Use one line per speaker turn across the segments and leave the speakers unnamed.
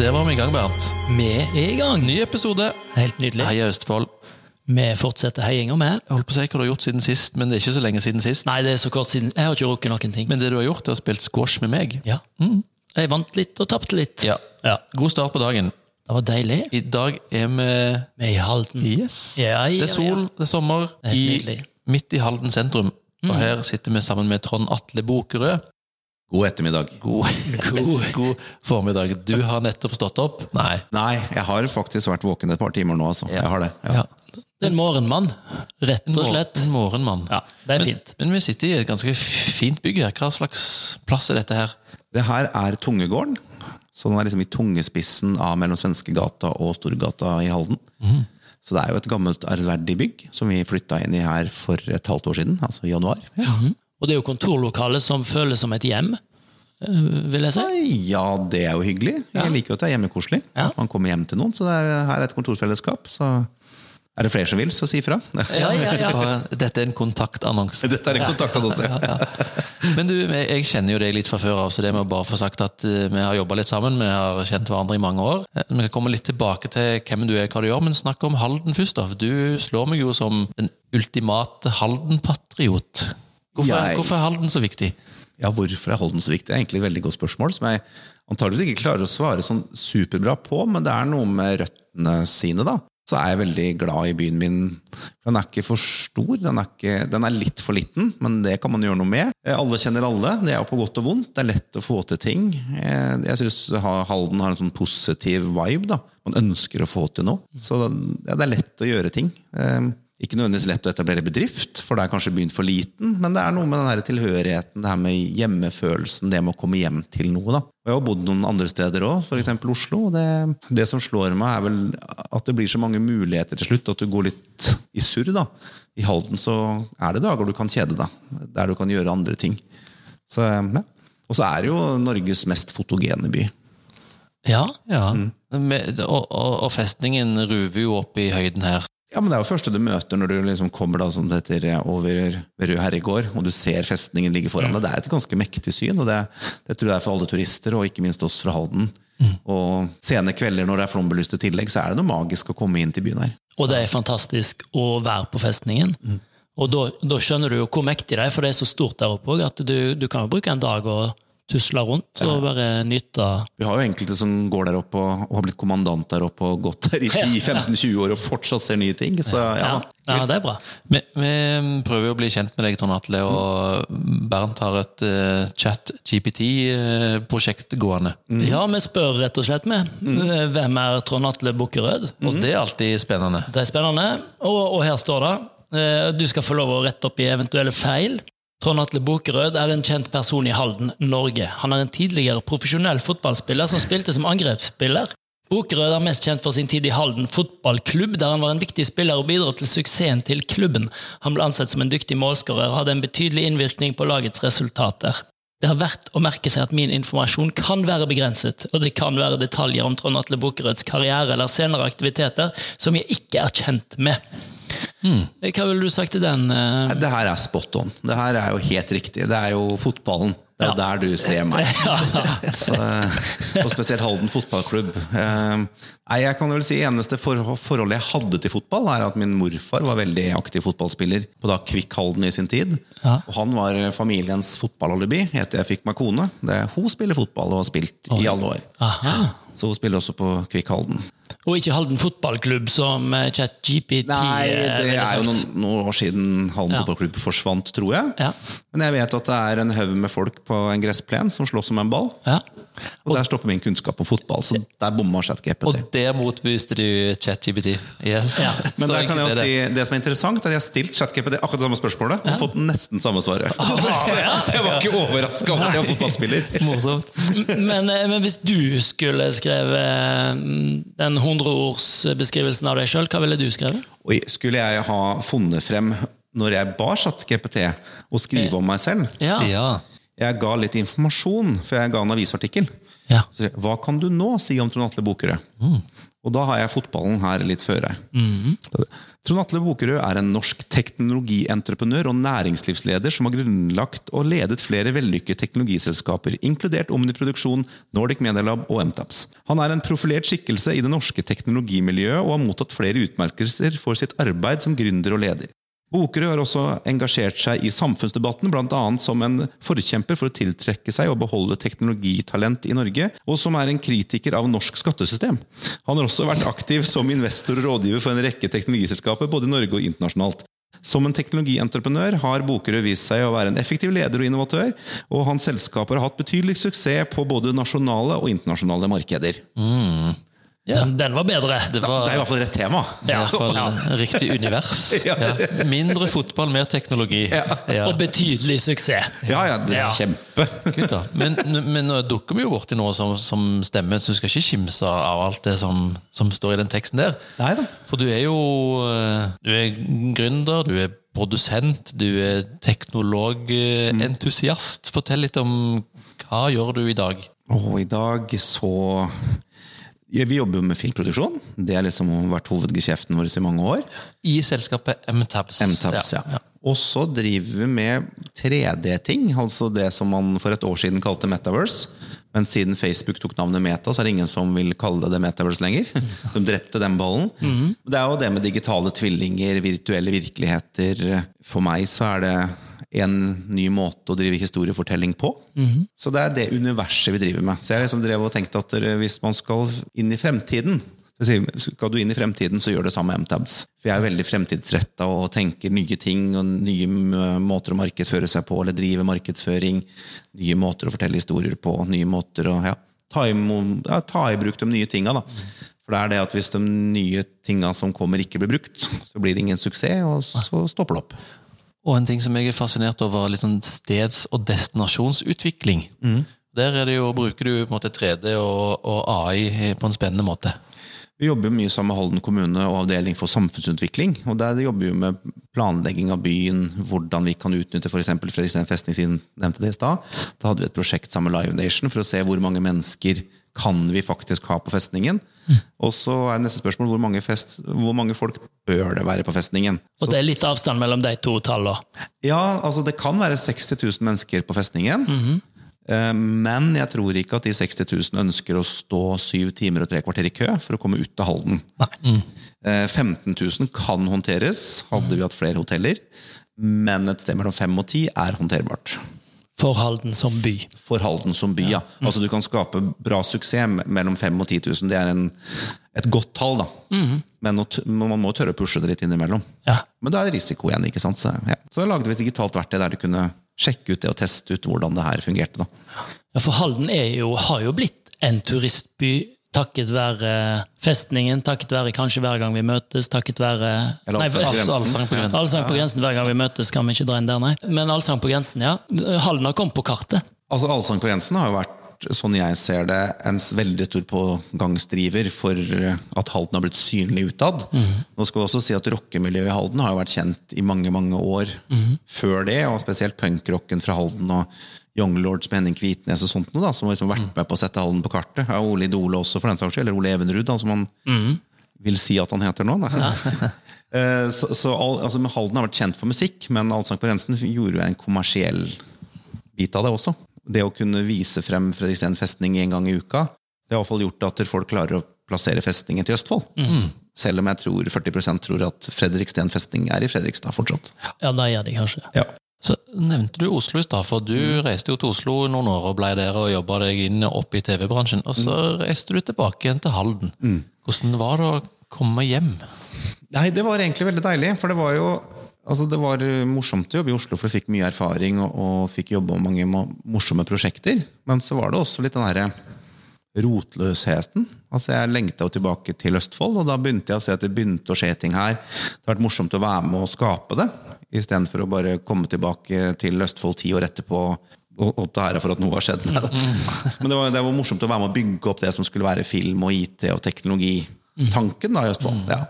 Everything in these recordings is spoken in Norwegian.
Der var vi i gang, Bernt.
Vi er i gang.
Ny episode.
Helt nydelig.
Heia Østfold.
Vi fortsetter heiinga med.
Jeg holdt på å si hva du har gjort siden sist, men det er ikke så lenge siden sist.
Nei, det er så kort siden. Jeg har ikke rukket noen ting.
Men det du har gjort, er å spille squash med meg.
Ja. Jeg vant litt og tapte litt.
Ja.
Ja.
God start på dagen.
Det var deilig.
I dag er vi
Vi er i Halden.
Yes.
Ja,
Det er sol, det er sommer,
er
i, midt i Halden sentrum. Og her sitter vi sammen med Trond Atle Bokerød.
God ettermiddag.
God, god, god formiddag. Du har nettopp stått opp. Nei.
Nei, jeg har faktisk vært våken et par timer nå, altså. Jeg har det. Ja.
Ja.
Det er en morgenmann, rett og slett.
En morgenmann.
Ja, det er fint.
Men vi sitter i et ganske fint bygg her. Hva slags plass er dette her?
Det her er Tungegården. Så den er liksom i tungespissen av mellom Svenskegata og Storgata i Halden. Så det er jo et gammelt ærverdig bygg som vi flytta inn i her for et halvt år siden, altså i januar.
Og det er jo kontorlokalet som føles som et hjem, eh, vil jeg si.
Ja, det er jo hyggelig. Jeg liker jo at det er hjemmekoselig.
Ja.
Man kommer hjem til noen. Så det er, her er et kontorfellesskap. Så er det flere som vil, så si ifra.
Ja, ja, ja.
Dette er en kontaktannonse.
Dette er en kontaktannonse.
Men du, jeg kjenner jo deg litt fra før av, så det med å bare få sagt at eh, vi har jobba litt sammen. Vi har kjent hverandre i mange år. Eh, Vi kan komme litt tilbake til hvem du er, hva du gjør, men snakk om Halden først. da. Du slår meg jo som den ultimate Halden-patriot. Hvorfor,
Jeg-
hvorfor er Halden så viktig?
Ja, hvorfor er Halden så viktig? Det er egentlig et veldig godt spørsmål, som jeg antageligvis ikke klarer å svare sånn superbra på, men det er noe med røttene sine, da. Så er jeg veldig glad i byen min. Den er ikke for stor, den er, ikke, den er litt for liten, men det kan man gjøre noe med. Eh, Alle kjenner alle, det er jo på godt og vondt. Det er lett å få til ting. Eh, Jeg syns Halden har en sånn positiv vibe, da. Man ønsker å få til noe. Så det er lett å gjøre ting. Ikke nødvendigvis lett å etablere bedrift, for det er kanskje byen for liten, men det er noe med den her tilhørigheten, det her med hjemmefølelsen, det med å komme hjem til noe. da. Og Jeg har bodd noen andre steder òg, f.eks. Oslo. og Det, det som slår meg, er vel at det blir så mange muligheter til slutt, at du går litt i surr. da. I Halden så er det dager du kan kjede deg, der du kan gjøre andre ting. Så, ja. Og så er det jo Norges mest fotogene by.
Ja.
Ja, Med, og, og, og festningen ruver jo opp i høyden her.
Ja, men Det er jo første du møter når du liksom kommer da, som det heter, over Rød herregård, og du ser festningen ligge foran deg. Det er et ganske mektig syn, og det, det tror jeg er for alle turister, og ikke minst oss fra Halden. Og sene kvelder når det er flombelyst i tillegg, så er det noe magisk å komme inn til byen her.
Og det er fantastisk å være på festningen. Og da, da skjønner du jo hvor mektig det er, for det er så stort der oppe òg, at du, du kan jo bruke en dag og tusle rundt og bare nyte
Vi har jo enkelte som går der oppe og, og har blitt kommandant der oppe og gått der i 10-15-20 år og fortsatt ser nye ting. Så ja,
Ja, ja det er bra.
Vi, vi prøver jo å bli kjent med deg, Trond Atle, og Bernt har et uh, chat-GPT-prosjekt gående.
Ja, vi spør rett og slett med. Hvem er Trond Atle Bukkerød?
Og det er alltid spennende.
Det er spennende. Og, og her står det eh, Du skal få lov å rette opp i eventuelle feil. Trond Atle Bokerød er en kjent person i Halden, Norge. Han er en tidligere profesjonell fotballspiller som spilte som angrepsspiller. Bokerød er mest kjent for sin tid i Halden fotballklubb, der han var en viktig spiller og bidro til suksessen til klubben. Han ble ansett som en dyktig målskårer og hadde en betydelig innvirkning på lagets resultater. Det er verdt å merke seg at min informasjon kan være begrenset, og det kan være detaljer om Trond Atle Bokerøds karriere eller senere aktiviteter som jeg ikke er kjent med. Hva ville du sagt til den? Uh...
Det her er spot on. Det her er jo helt riktig. Det er jo fotballen. Det er jo
Ja.
der du ser meg. Så, og spesielt Halden fotballklubb. Eh, Nei, jeg kan vel si Eneste for, forholdet jeg hadde til fotball, er at min morfar var veldig aktiv fotballspiller på da Kvikk Halden i sin tid.
Ja.
Og Han var familiens fotballalibi etter jeg fikk meg kone. Det, hun spiller fotball og har spilt i alle år.
Aha.
Så hun spiller også på Kvikk Halden.
Og ikke Halden fotballklubb som eh, ChatGPT
Nei,
eh,
det er jo noen, noen år siden Halden
ja.
fotballklubb forsvant, tror jeg.
Ja.
Men jeg vet at det er en haug med folk på en gressplen som slåss om en ball.
Ja.
Og, og, der stopper min kunnskap om fotball, så der bomma ChatGPT.
Og det motbeviser du ChatGPT. Yes.
Men der kan jeg jo si, det som er interessant, er at jeg har stilt ChatGPT akkurat det samme spørsmålet og fått nesten samme svaret. Ah, så jeg var ikke overraska over at jeg var fotballspiller.
Morsomt.
Men, eh, men hvis du skulle skrevet mm, den 100 andreordsbeskrivelsen av deg sjøl, hva ville du skrevet?
Skulle jeg ha funnet frem når jeg bar satt GPT, og skrive om meg selv?
Ja.
ja.
Jeg ga litt informasjon, for jeg ga en avisartikkel.
Ja.
Hva kan du nå si om Trond Atle Bokerød? Mm. Og da har jeg fotballen her litt føre. Trond Atle Bokerød er en norsk teknologientreprenør og næringslivsleder som har grunnlagt og ledet flere vellykkede teknologiselskaper, inkludert Omniproduksjon, Nordic Medialab og Mtaps. Han er en profilert skikkelse i det norske teknologimiljøet og har mottatt flere utmerkelser for sitt arbeid som gründer og leder. Bokerød har også engasjert seg i samfunnsdebatten, bl.a. som en forkjemper for å tiltrekke seg og beholde teknologitalent i Norge, og som er en kritiker av norsk skattesystem. Han har også vært aktiv som investor og rådgiver for en rekke teknologiselskaper, både i Norge og internasjonalt. Som en teknologientreprenør har Bokerød vist seg å være en effektiv leder og innovatør, og hans selskaper har hatt betydelig suksess på både nasjonale og internasjonale markeder.
Den, den var bedre.
Det var
Det er i hvert fall rett tema.
i hvert fall riktig univers.
Ja.
Ja. Mindre fotball, mer teknologi. Ja.
Og betydelig suksess.
Ja, ja, det er
Ja.
kjempe.
Gutta. Men, men nå dukker vi jo borti noe som, som stemmer, så du skal ikke kimse av alt det som, som står i den teksten der.
Neida.
For du er jo eh, Du er gründer, du er produsent, du er teknologentusiast. Fortell litt om hva gjør du i dag?
Og i dag så ja, Vi jobber jo med filmproduksjon. Det har liksom vært hovedgeskjeften vår i mange år.
I selskapet MTabs.
MTabs, ja. Og så driver vi med 3D-ting, altså det som man for et år siden kalte Metaverse. Men siden Facebook tok navnet Meta, så er det ingen som vil kalle det Metaverse lenger. De drepte den ballen. Det er jo det med digitale tvillinger, virtuelle virkeligheter. For meg så er det en ny måte å drive historiefortelling på. Så det er det universet vi driver med. Så jeg liksom drev og tenkte at hvis man skal inn i fremtiden, skal du inn i fremtiden, så gjør det samme med MTabs. For jeg er veldig fremtidsretta og tenker nye ting og nye måter å markedsføre seg på, eller drive markedsføring. Nye måter å fortelle historier på, nye måter å ja, ta, i, ja, ta i bruk de nye tinga. Da. For det er det at hvis de nye tinga som kommer, ikke blir brukt, så blir det ingen suksess, og så stopper det opp.
Og en ting som jeg er fascinert over, litt sånn steds- og destinasjonsutvikling. Der er det jo, bruker du på en måte 3D og, og AI på en spennende måte.
Vi jobber jo mye sammen med Halden kommune og avdeling for samfunnsutvikling. og Der jobber vi med planlegging av byen, hvordan vi kan utnytte f.eks. Fredriksten festning, siden nevnte det i stad. Da hadde vi et prosjekt sammen med Live Nation for å se hvor mange mennesker kan vi faktisk ha på festningen. Og så er neste spørsmål hvor mange, fest, hvor mange folk bør det være på festningen.
Og det er litt avstand mellom de to tallene.
Ja, altså Det kan være 60 000 mennesker på festningen. Eh, Men jeg tror ikke at de 60 000 ønsker å stå syv timer og tre kvarter i kø for å komme ut til Halden. Eh, 15 000 kan håndteres, hadde vi hatt flere hoteller. Men et sted mellom fem og ti er håndterbart.
For Halden som by.
For Halden som by, ja. Altså Du kan skape bra suksess mellom 5 og 10 000. Det er en, et godt tall, da. Men men man må tørre å pushe det litt innimellom.
Ja.
Men da er det risiko igjen. ikke sant? Så, ja. så da lagde vi et digitalt verktøy der du kunne sjekke ut det og teste ut hvordan det her fungerte. da.
Ja, for Halden er jo, har jo blitt en turistby takket være festningen, takket være kanskje hver gang vi møtes, takket være
Eller Allsang på grensen.
Allsang på grensen.
Allsang på grensen hver gang vi møtes, kan vi ikke dra inn der, nei. Men Allsang på grensen, ja. Halden har kommet på kartet.
Altså Allsang på grensen har jo vært, sånn jeg ser det, en veldig stor pågangsdriver for at Halden har blitt synlig utad. Nå skal vi også si at rockemiljøet i Halden har jo vært kjent i mange mange år før det, og spesielt punkrocken fra Halden og Young Lords med Henning Kvitnes og sånt da, som har liksom vært med på å sette Halden på kartet. Ja, Ole Idole også, for den saks skyld. Eller Ole Evenrud, da, som han vil si at han heter nå. Da. Ja. så, så altså, Halden har vært kjent for musikk, men Allsang på Rensen gjorde jo en kommersiell bit av det også. Det å kunne vise frem Fredriksten festning en gang i uka, det har i hvert fall gjort at folk klarer å plassere festningen til Østfold. Selv om jeg tror 40% tror at Fredriksten festning er i Fredrikstad fortsatt.
Ja, da gjør de kanskje.
Ja.
Så nevnte du Oslo i stad, for du reiste jo til Oslo noen år og ble der og jobba deg inn opp i TV-bransjen. Og så reiste du tilbake igjen til Halden. Hvordan var det å komme hjem?
Nei, det var egentlig veldig deilig, for det var jo altså det var eh, morsomt å jobbe i Oslo, for du fikk mye erfaring og, og fikk jobbe med mange morsomme prosjekter. Men så var det også litt den derre rotløsheten. Altså Jeg lengta jo tilbake til Østfold, og da begynte jeg å se at det begynte å skje ting her. Det har vært morsomt å være med og skape det, istedenfor å bare komme tilbake til Østfold ti år etterpå og, og ta æra for at noe har skjedd. Men det var, det var morsomt å være med å bygge opp det som skulle være film og IT og teknologitanken da i Østfold. Ja.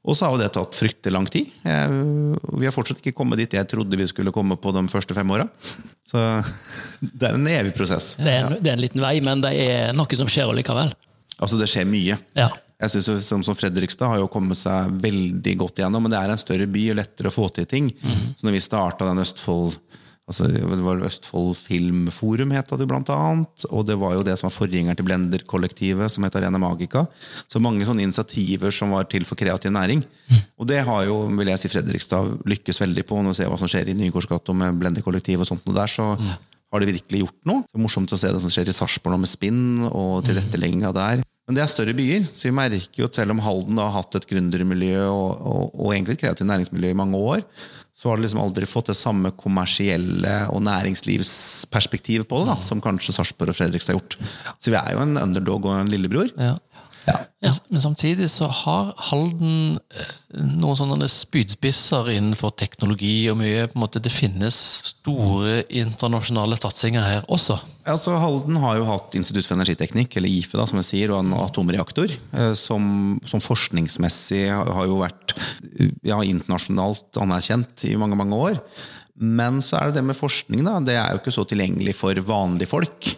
Og så har jo det tatt fryktelig lang tid. Vi har fortsatt ikke kommet dit jeg trodde vi skulle komme på de første fem åra. Så det er en evig prosess.
Det er, en, det er en liten vei, men det er noe som skjer allikevel.
Altså, det skjer mye.
Ja.
Jeg synes som, som Fredrikstad har jo kommet seg veldig godt igjennom, men det er en større by og lettere å få til ting. Så når vi starta den Østfold altså Det var Østfold Filmforum, het det blant annet. Og det var jo det som var forgjengeren til Blender-kollektivet, som het Arena Magica. Så mange sånne initiativer som var til for kreativ næring. Og det har jo, vil jeg si, Fredrikstad lykkes veldig på. Når vi ser hva som skjer i Nygårdsgata med Blender-kollektivet og sånt og der, så har de virkelig gjort noe. Det er morsomt å se det som skjer i Sarpsborg med spinn og tilrettelegginga der. Men det er større byer, så vi merker jo at selv om Halden har hatt et gründermiljø og, og, og egentlig et kreativt næringsmiljø i mange år, så har du liksom aldri fått det samme kommersielle og næringslivsperspektivet på det da, som kanskje Sarpsborg og Fredrikstad har gjort. Så vi er jo en underdog og en lillebror.
Ja. Men, men samtidig så har Halden eh, noen sånne spydspisser innenfor teknologi og mye. på en måte Det finnes store internasjonale satsinger her også.
Altså, Halden har jo hatt Institutt for energiteknikk, eller IFE, da, som jeg sier, og en atomreaktor, eh, som, som forskningsmessig har har jo vært ja, internasjonalt anerkjent i mange, mange år. Men så er det det med forskning, da. Det er jo ikke så tilgjengelig for vanlige folk.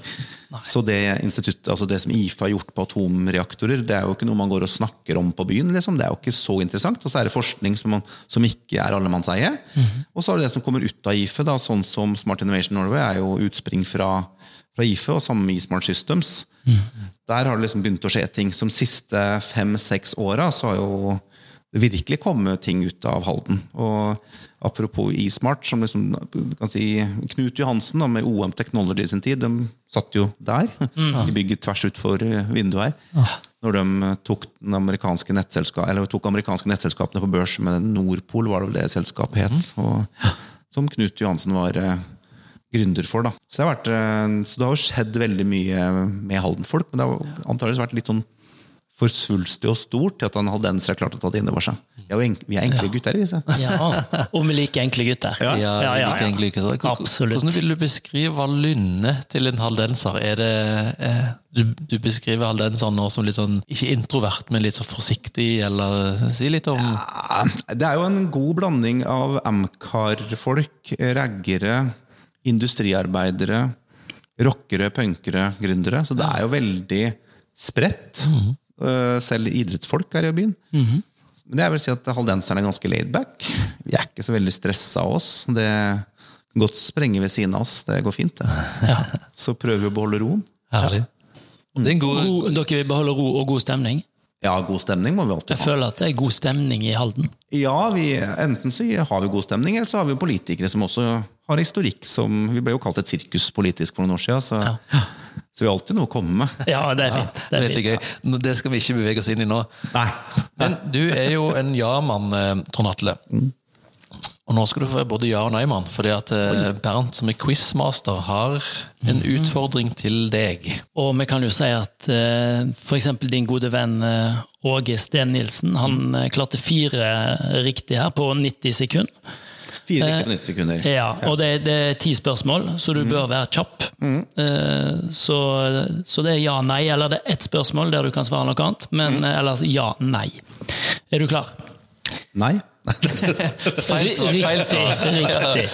Så det instituttet, altså det som IFE har gjort på atomreaktorer, det er jo ikke noe man går og snakker om på byen. Liksom. Det er jo ikke så interessant. Og så er det forskning som, som ikke er allemannseie. Og så er det det som kommer ut av IFE, da, sånn som Smart Innovation Norway er jo utspring fra, fra IFE, og sammen med Smart Systems. Der har det liksom begynt å skje ting. Som siste fem-seks åra så har jo virkelig komme ting ut av Halden. Og apropos eSmart, som liksom, kan si, Knut Johansen da, med OM Technology i sin tid, de satt jo der. I bygget tvers utfor vinduet her. Når de tok, den amerikanske tok amerikanske nettselskapene på børs med Nordpol, var det vel det selskapet het. Og, som Knut Johansen var eh, gründer for. da. Så det, har vært, eh, så det har skjedd veldig mye med Halden-folk, men det har antakeligvis vært litt sånn for svulstig og stort til at en haldenser har klart å ta det inn over seg. Vi er, jo vi er enkle gutter, vi. så.
Ja, og vi liker enkle gutter.
Ja,
ja, ja,
ja, så. Hvordan-
Absolutt.
Hvordan vil du beskrive lynnet til en haldenser? Er det, eh, du, du beskriver haldenseren nå som litt sånn, ikke introvert, men litt så forsiktig, eller si litt om
Ja, Det er jo en god blanding av Amcar-folk, raggere, industriarbeidere, rockere, punkere, gründere. Så det er jo veldig spredt. Øh, Selv idrettsfolk er i byen. Men jeg vil si at haldenserne er ganske laidback. Vi er ikke så veldig stressa av oss. Det kan godt sprenge ved siden av oss. Det går fint, det. Så prøver vi å beholde roen.
herlig? Det er en god
Ro, dere vil beholde ro og god stemning?
Ja, god stemning må vi alltid
Jeg føler at det er god stemning i Halden.
Ja, vi, enten så har vi god stemning, eller så har vi politikere som også har historikk som Vi ble jo kalt et sirkus politisk for noen år siden, så, så vi har alltid noe å komme med.
Ja, det er fint. Det er
Veldig
fint.
gøy. Det skal vi ikke bevege oss inn i nå.
Nei.
Men du er jo en ja-mann, eh, Trond Atle. Og nå skal du få være både ja- og nei-mann, fordi at eh, Bernt som er quizmaster har en utfordring til deg.
Og vi kan jo si at f.eks. for eksempel din gode venn eh, Åge Sten Nilsen, han eh, klarte fire riktig her på 90 sekunder.
Fire riktige på 90 sekunder.
Ja, og det, det er ti spørsmål, så du bør være kjapp. Eh, så, så det er ja-nei, eller det er ett spørsmål der du kan svare noe annet, men mm. ellers ja-nei. Er du klar?
Nei.
Feil svar. Feil svar.
riktig.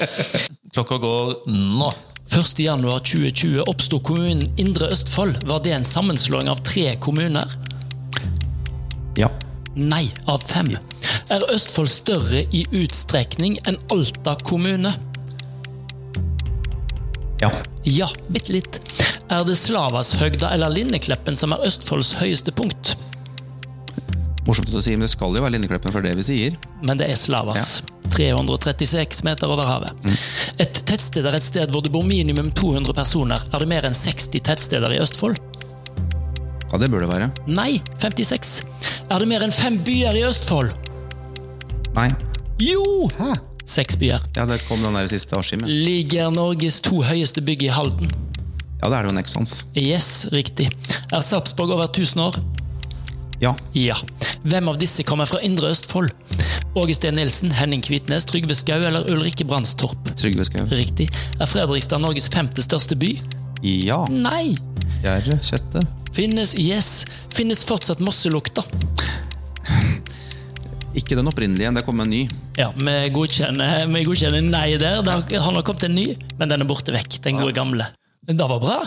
Klokka går nå.
1. januar 2020 oppsto kommunen Indre Østfold. Var det en sammenslåing av tre kommuner?
Ja.
Nei, av fem. Er Østfold større i utstrekning enn Alta kommune?
Ja.
Ja, bitte litt. Er det Slavashøgda eller Linnekleppen som er Østfolds høyeste punkt?
Morsomt å si, men det skal jo være Lindekleppen for det vi sier.
Men det er Slavas. 336 meter over havet. Et tettsted er et sted hvor det bor minimum 200 personer. Er det mer enn 60 tettsteder i Østfold?
Ja, det bør det være.
Nei, 56. Er det mer enn fem byer i Østfold?
Nei.
Jo!
Hæ?
Seks byer.
Ja, det kom den der siste avskimet.
Ligger Norges to høyeste bygg i Halden?
Ja, det er det jo Nexons.
Yes, riktig. Er Sarpsborg over 1000 år?
Ja.
Ja. Hvem av disse kommer fra Indre Østfold? Åge Steen Nilsen, Henning Kvitnes, Trygve Skau eller Ulrikke Brandstorp?
Trygve Skau.
Riktig. Er Fredrikstad Norges femte største by?
Ja.
Nei.
Gjerdet. sjette.
Finnes Yes. Finnes fortsatt Mosselukta?
Ikke den opprinnelige, det kom en ny.
Ja, vi godkjenner, vi godkjenner nei der. Det har- har kommet en ny, men den er borte vekk. Den gode gamle. Men det var bra.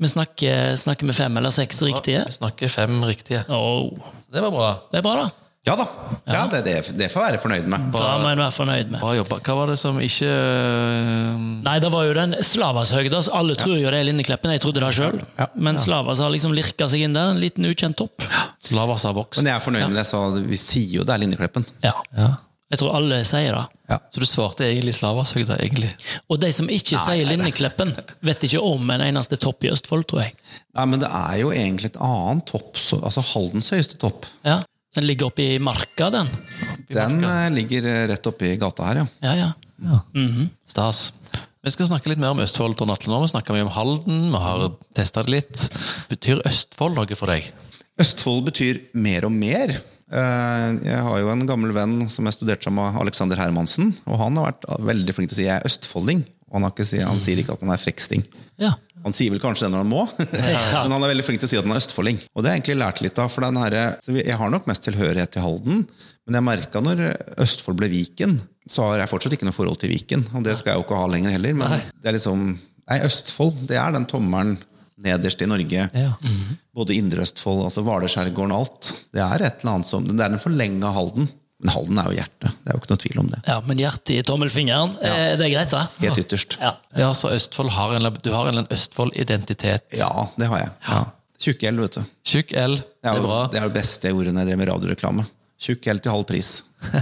Vi snakker, snakker med fem eller seks riktige.
Vi snakker fem riktige.
Oh,
Det var bra.
det er bra, da.
Ja da. Ja, det, det, det får jeg være fornøyd med.
Bra, må en være fornøyd med.
Bra jobba. Hva var det som ikke øh,
Nei, det var jo den Slavas høgde. altså, Alle tror jo det er Linnekleppen. Jeg trodde det sjøl. Men Slavas har liksom lirka seg inn der. En liten ukjent topp.
Slavas har vokst?
Men jeg er fornøyd med det, så vi sier jo det er Linjekleppen.
Ja.
Ja.
Jeg tror alle sier det.
Ja.
Så du svarte egentlig Slavashøgda, egentlig?
Og de som ikke sier Linnekleppen, vet ikke om en eneste topp i Østfold, tror jeg.
Nei, men det er jo egentlig et annet topp, altså Haldens høyeste topp.
Ja, Den ligger oppe i marka, den.
Den marka. ligger rett rett oppi gata her, ja.
Ja, ja.
Stas. Vi skal snakke litt mer om Østfold. og nå. Vi snakker mye om Halden, vi har testa det litt. Betyr Østfold noe for deg?
Østfold betyr mer og mer. Eh, Jeg har jo en gammel venn som jeg studerte sammen med Alexander Hermansen. Og han har vært veldig flink til å si jeg er østfolding. Han, har ikke, han sier ikke at han er freksting.
ja.
Han sier vel kanskje det når han må, men han er veldig flink til å si at han er østfolding. Og det har jeg egentlig lært litt av. for den her, så Jeg har nok mest tilhørighet til Halden, men jeg merka når Østfold ble Viken, så har jeg fortsatt ikke noe forhold til Viken. Og det skal jeg jo ikke ha lenger heller. Men det er liksom Nei, Østfold, det er den tommelen nederst i Norge.
Ja.
Både Indre Østfold, altså Hvaler-skjærgården, alt. Det er et eller annet som Det er en forlenga Halden. Men Halden er jo hjertet. Det er jo ikke noe tvil om det.
ja men hjertet i tommelfingeren, ja. det er greit, da?
Helt ytterst.
Ja.
Ja, så Østfold har en, du har en Østfold-identitet.
Ja, det har jeg. Ja. Tjukk L, vet du.
Tjukk L, det
Det er,
er
jo,
bra.
det er jo beste ordet når jeg drev med radioreklame. Tjukk L til halv pris.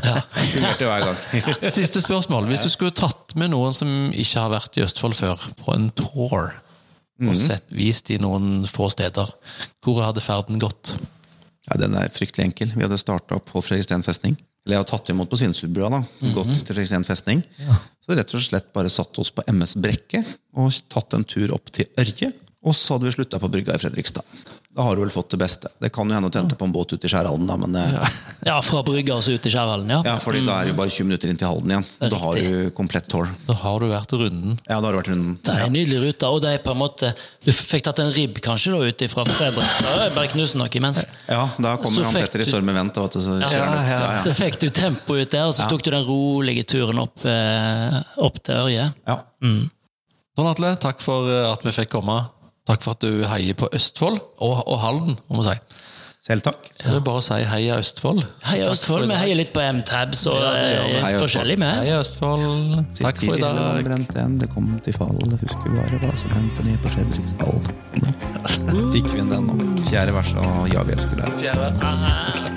Gang.
Siste spørsmål. Hvis du skulle tatt med noen som ikke har vært i Østfold før, på en tour, og sett, vist i noen få steder, hvor hadde ferden gått?
Ja, Den er fryktelig enkel. Vi hadde starta på Fredriksten festning. Eller jeg hadde tatt imot på Sinnsudbrua. da, Gått til Fredriksten festning. Så rett og slett bare satt oss på MS Brekke og tatt en tur opp til Ørje. Og så hadde vi slutta på brygga i Fredrikstad. Da har du vel fått det beste. Det kan jo hende å tente på en båt ute i Skjæralden. da, men eh,
Ja, fra brygga og så ut i Skjærhallen, ja.
ja, fordi da er det jo bare 20 minutter inn til Halden igjen. Da har du komplett tour.
Da har du vært runden.
Ja, da har du vært runden.
Det er en nydelig rute, og det er på en måte Du fikk tatt en ribb kanskje da ut fra Fredrikstad, bare knuse noe imens.
Ja, da kommer han Petter i storm med vent. og Så kjører han ut.
ja.
Ja, ja.
Så fikk du tempo ut der, og så tok du den rolige turen opp, eh, opp til Ørje.
Ja.
Sånn, Atle, takk for eh, at vi fikk komme. Takk for at du heier på Østfold, og, og Halden, må vi si.
Selv takk.
Er det bare å si heia Østfold?
Heia Østfold. Vi heier litt på M-tabs og
Ja, vi.
eh,
Heia Østfold.
forskjellig med.
Heia Østfold. Takk for i dag.
igjen, det kom til fall. det Husker bare hva som hendte ned på Fredrikshall. Sånn. Fikk vi inn den nå. Fjerde vers av Ja, vi elsker deg.